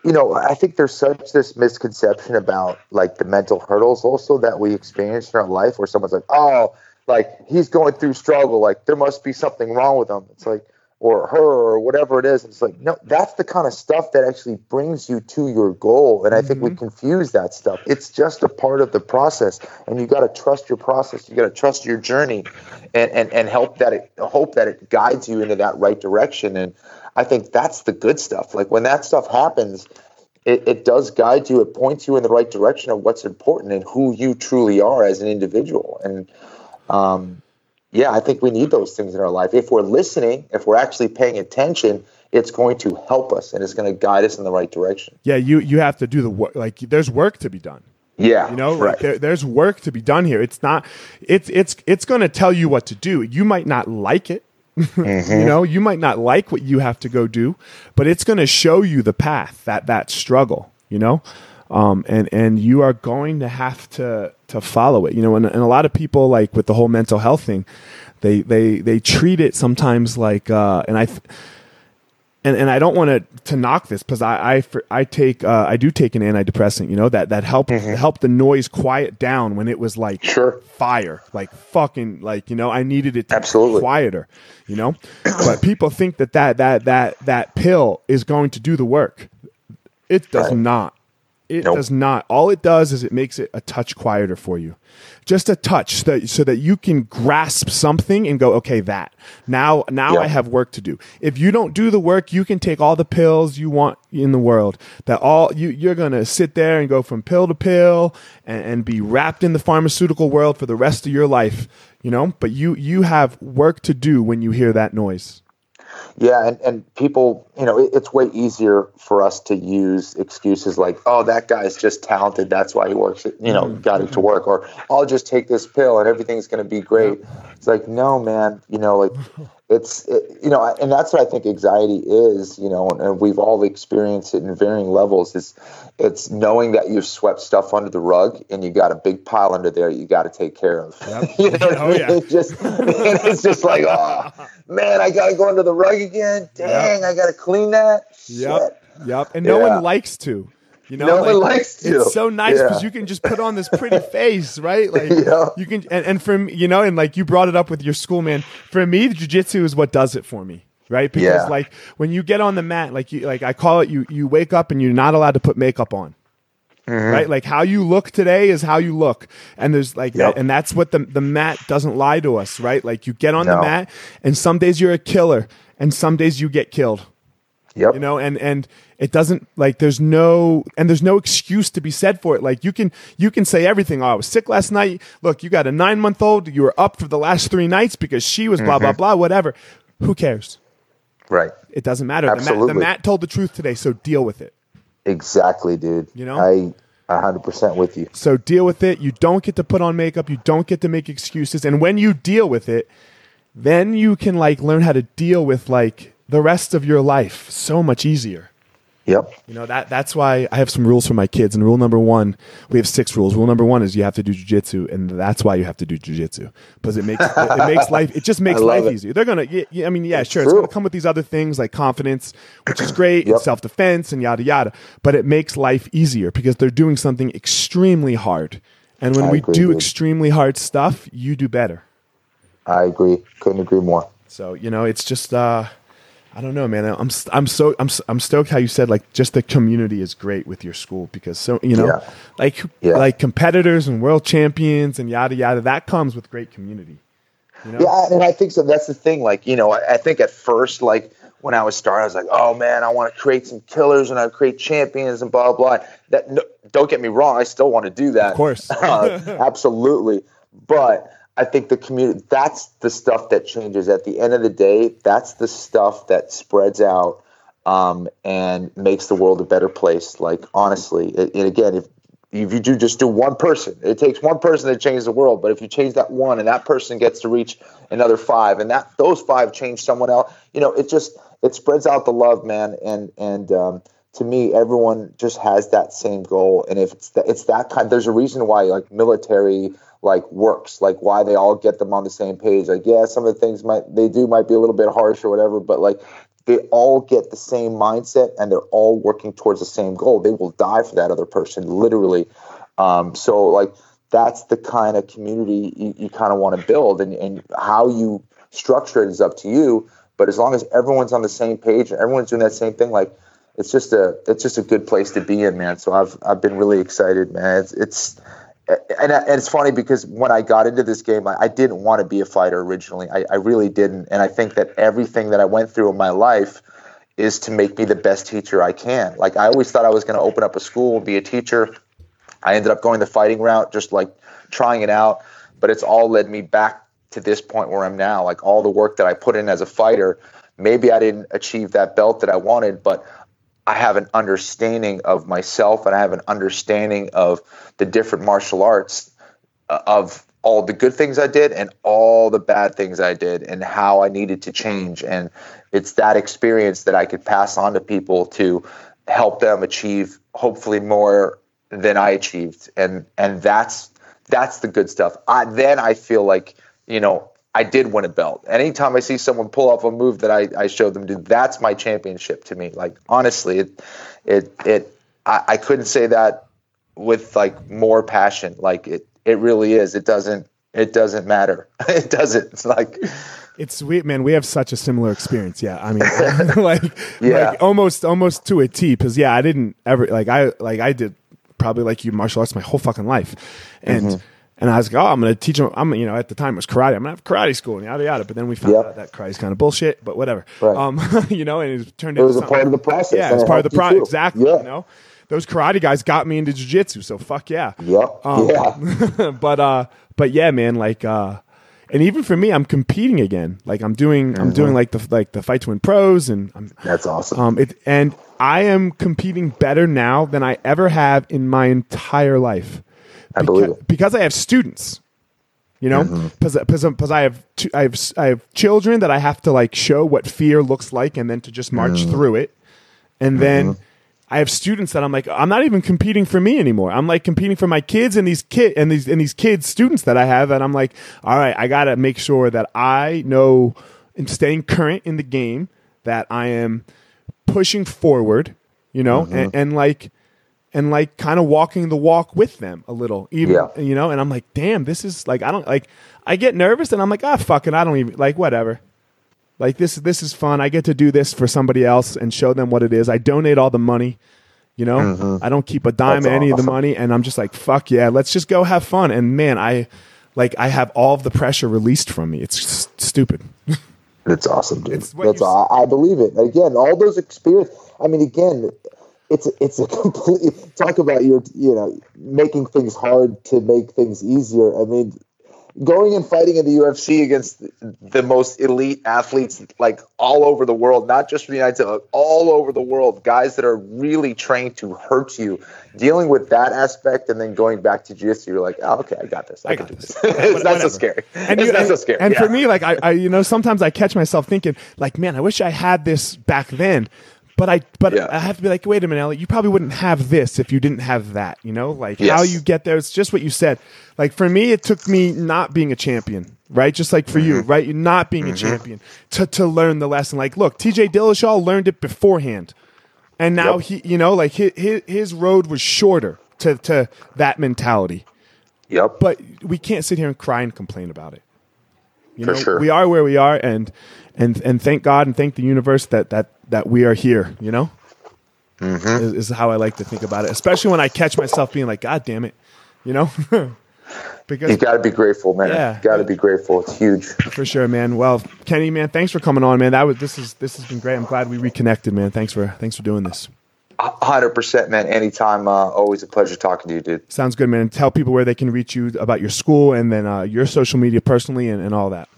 you know, I think there's such this misconception about like the mental hurdles also that we experience in our life where someone's like, oh, like he's going through struggle, like there must be something wrong with him. It's like, or her or whatever it is. It's like, no, that's the kind of stuff that actually brings you to your goal. And I think we Mm-hmm. confuse that stuff. It's just a part of the process. And you got to trust your process. You got to trust your journey and, and, and help that it, hope that it guides you into that right direction. And I think that's the good stuff. Like when that stuff happens, it, it does guide you. It points you in the right direction of what's important and who you truly are as an individual. And, um, yeah, I think we need those things in our life. If we're listening, if we're actually paying attention, it's going to help us and it's going to guide us in the right direction. Yeah, you you have to do the work. Like there's work to be done. Yeah, You know, right. like there, there's work to be done here. It's not. It's it's it's going to tell you what to do. You might not like it. Mm-hmm. you know, you might not like what you have to go do, but it's going to show you the path that that struggle. You know, um, and and you are going to have to to follow it. You know, and, and a lot of people like with the whole mental health thing, they they they treat it sometimes like, uh, and I. Th- and and I don't want to to knock this because I I, I take uh, I do take an antidepressant, you know that that help help the noise quiet down when it was like Sure. fire, like fucking like you know I needed it to Absolutely. be quieter, you know. but people think that that that that that pill is going to do the work. It does Right. not. It Nope. does not. All it does is it makes it a touch quieter for you. Just a touch so that, so that you can grasp something and go, okay, that. Now now. I have work to do. If you don't do the work, you can take all the pills you want in the world. That all you you're gonna sit there and go from pill to pill and, and be wrapped in the pharmaceutical world for the rest of your life. You know? But you you have work to do when you hear that noise. Yeah, and, and people, you know, it, it's way easier for us to use excuses like, "Oh, that guy's just talented. That's why he works. It, you know, mm-hmm. got it to work." Or, "I'll just take this pill and everything's going to be great." It's like, no, man. You know, like it's, it, you know, and that's what I think anxiety is. You know, and we've all experienced it in varying levels. Is it's knowing that you've swept stuff under the rug and you got a big pile under there you got to take care of. you know what oh, I Oh, mean? yeah. It just, it's just like, oh man, I got to go under the rug again. Dang, I got to clean that. Yep. Shit. Yep. And no Yeah. one likes to. You know, No one likes to. It's so nice Yeah. because you can just put on this pretty face, right? Like Yeah. you can, and, and for you know, and like you brought it up with your school, man. For me, the jujitsu is what does it for me, right? Because Yeah. like when you get on the mat, like you, like I call it, you you wake up and you're not allowed to put makeup on. Mm-hmm. Right, like how you look today is how you look, and there's like, Yep. and that's what the the mat doesn't lie to us, right? Like you get on the mat, and some days you're a killer, and some days you get killed Yep. you know and and it doesn't like there's no and there's no excuse to be said for it like you can you can say everything oh i was sick last night look you got a nine month old you were up for the last three nights because she was blah Mm-hmm. blah blah whatever who cares right. it doesn't matter the mat, the Absolutely. mat told the truth today so deal with it Exactly, dude. You know? I 100% with you. so deal with it you don't get to put on makeup you don't get to make excuses and when you deal with it then you can like learn how to deal with like the rest of your life so much easier Yep. You know that that's why I have some rules for my kids. And rule number one, we have six rules. Rule number one is you have to do jujitsu, and that's why you have to do jujitsu because it makes it, it makes life. It just makes life it. easier. They're gonna. Yeah, I mean, yeah, sure, it's gonna come with these other things like confidence, which is great, Yep. and self defense, and yada yada. But it makes life easier because they're doing something extremely hard. And when I we agree, do dude. extremely hard stuff, you do better. I agree. Couldn't agree more. So you know, it's just uh, I don't know, man. I'm I'm so I'm I'm stoked how you said like just the community is great with your school because so you know Yeah. like Yeah. like competitors and world champions and yada yada that comes with great community. You know? Yeah, and I think so. That's the thing. Like, you know, I, I think at first, like when I was starting, I was like, oh man, I want to create some killers and I create champions and blah blah. blah. That no, don't get me wrong, I still want to do that, Of course. uh, absolutely. But I think the community that's the stuff that changes. At the end of the day, that's the stuff that spreads out um, and makes the world a better place. Like honestly, and again, if if you do just do one person, it takes one person to change the world. But if you change that one, and that person gets to reach another five, and that those five change someone else, you know, it just it spreads out the love, man. And and um, to me, everyone just has that same goal. And if it's that, it's that kind, there's a reason why like military like works, like why they all get them on the same page. Like yeah, some of the things might they do might be a little bit harsh or whatever, but like they all get the same mindset and they're all working towards the same goal. They will die for that other person, literally. Um, so like that's the kind of community you, you kind of want to build, and, and how you structure it is up to you. But But as long as everyone's on the same page and everyone's doing that same thing, like it's just a it's just a good place to be in, man. So I've I've been really excited, man. It's, it's and, and it's funny because when I got into this game, I, I didn't want to be a fighter originally. I, I really didn't, and I think that everything that I went through in my life is to make me the best teacher I can. Like I always thought I was going to open up a school, and be a teacher. I ended up going the fighting route, just like trying it out. But it's all led me back to this point where I'm now. Like all the work that I put in as a fighter, maybe I didn't achieve that belt that I wanted, but I have an understanding of myself and I have an understanding of the different martial arts uh, of all the good things I did and all the bad things I did and how I needed to change. And it's that experience that I could pass on to people to help them achieve hopefully more than I achieved. And and that's that's the good stuff. I then I feel like, you know, I did win a belt. Anytime I see someone pull off a move that I, I showed them to, that's my championship to me. Like honestly, it it it I, I couldn't say that with like more passion. Like it it really is. It doesn't it doesn't matter. it doesn't. It's like it's sweet, man. We have such a similar experience. Yeah, I mean, like, yeah. like almost, almost to a T. Because yeah, I didn't ever like I like I did probably like you martial arts my whole fucking life, and mm-hmm. And I was like, oh, I'm gonna teach them. I'm you know at the time it was karate. I'm gonna have karate school and yada yada. But then we found yep. out that karate's kind of bullshit. But whatever. Right. Um, you know, and it turned. It was a part of the process. Yeah, it's part of the process. Exactly. Yeah. You know those karate guys got me into jiu-jitsu so fuck yeah yep um, yeah but uh but yeah man like uh and even for me i'm competing again like i'm doing mm-hmm. i'm doing like the like the fight to win pros and I'm, that's awesome um it and i am competing better now than i ever have in my entire life I because, believe it. because i have students you know because mm-hmm. because I have two, I have I have children that I have to like show what fear looks like and then to just march mm-hmm. through it and then mm-hmm. I have students that I'm like, I'm not even competing for me anymore. I'm like competing for my kids and these kid and these and these kids students that I have, and I'm like, all right, I gotta make sure that I know and staying current in the game, that I am pushing forward, you know, mm-hmm. and, and like and like kind of walking the walk with them a little, even yeah. you know. And I'm like, damn, this is like I don't like. I get nervous and I'm like, ah, fuck it, I don't even like whatever. Like this this is fun. I get to do this for somebody else and show them what it is. I donate all the money. You know, mm-hmm. I don't keep a dime of any awesome. of the money, and I'm just like, fuck yeah, let's just go have fun. And man, I like I have all of the pressure released from me. It's just stupid. It's awesome, dude. It's That's all, I believe it. Again, all those experience. I mean, again, it's it's a complete talk about your you know making things hard to make things easier. I mean, going and fighting in the UFC against the most elite athletes like all over the world, not just from the United States, all over the world, guys that are really trained to hurt you. Dealing with that aspect and then going back to jiu-jitsu, you're like, oh, okay, I got this. I, I got do this. it's not so scary. And it's you, not and, so scary. And yeah. for me, like I, I, you know, sometimes I catch myself thinking, like, man, I wish I had this back then. But I but yeah. I have to be like, wait a minute, Elliot, you probably wouldn't have this if you didn't have that, you know? Like yes. how you get there, it's just what you said. Like for me, it took me not being a champion, right? Just like for mm-hmm. you, right? You're not being mm-hmm. a champion to to learn the lesson. Like, look, TJ Dillashaw learned it beforehand. And now yep. he you know, like his, his his road was shorter to to that mentality. Yep. But we can't sit here and cry and complain about it. You For know, sure. we are where we are and and and thank God and thank the universe that that that we are here. You know, mm-hmm. is, is, how I like to think about it. Especially when I catch myself being like, "God damn it," you know. because you got to be grateful, man. Yeah, got to be grateful. It's huge for sure, man. Well, Kenny, man, thanks for coming on, man. That was this is this has been great. I'm glad we reconnected, man. Thanks for thanks for doing this. Hundred percent, man. Anytime. Uh, always a pleasure talking to you, dude. Sounds good, man. Tell people where they can reach you about your school and then uh, your social media personally and, and all that.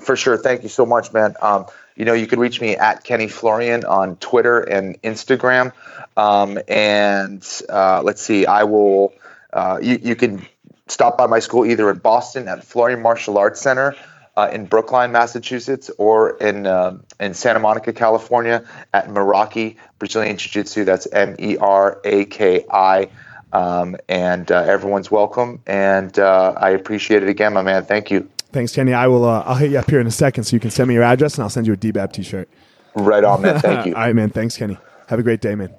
For sure. Thank you so much, man. Um, you know, you can reach me at Kenny Florian on Twitter and Instagram. Um, and uh, let's see, I will, uh, you, you can stop by my school either in Boston at Florian Martial Arts Center. Uh, in Brookline, Massachusetts, or in uh, in Santa Monica, California, at Meraki Brazilian Jiu Jitsu. That's M E R A K I, um, and uh, everyone's welcome. And uh, I appreciate it again, my man. Thank you. Thanks, Kenny. I will. Uh, I'll hit you up here in a second, so you can send me your address, and I'll send you a DBAB T-shirt. Right on, man. Thank you. All right, man. Thanks, Kenny. Have a great day, man.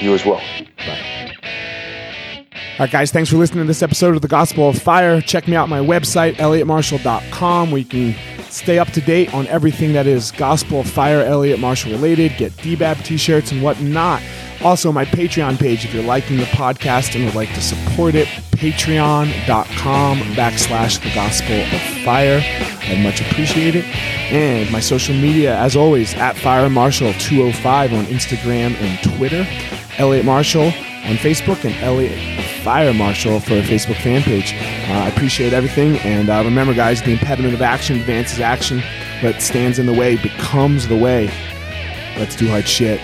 You as well. Bye. All right, guys, thanks for listening to this episode of The Gospel of Fire. Check me out my website, elliottmarshall.com, where you can Stay up to date on everything that is Gospel of Fire Elliot Marshall related. Get DBAB t shirts and whatnot. Also, my Patreon page, if you're liking the podcast and would like to support it, patreon.com backslash the gospel of fire. I'd much appreciate it. And my social media, as always, at Fire Marshall 205 on Instagram and Twitter, Elliot Marshall on Facebook, and Elliot Fire Marshall for a Facebook fan page. Uh, I appreciate everything. And uh, remember, guys, the impediment of action advances action. What stands in the way becomes the way. Let's do hard shit.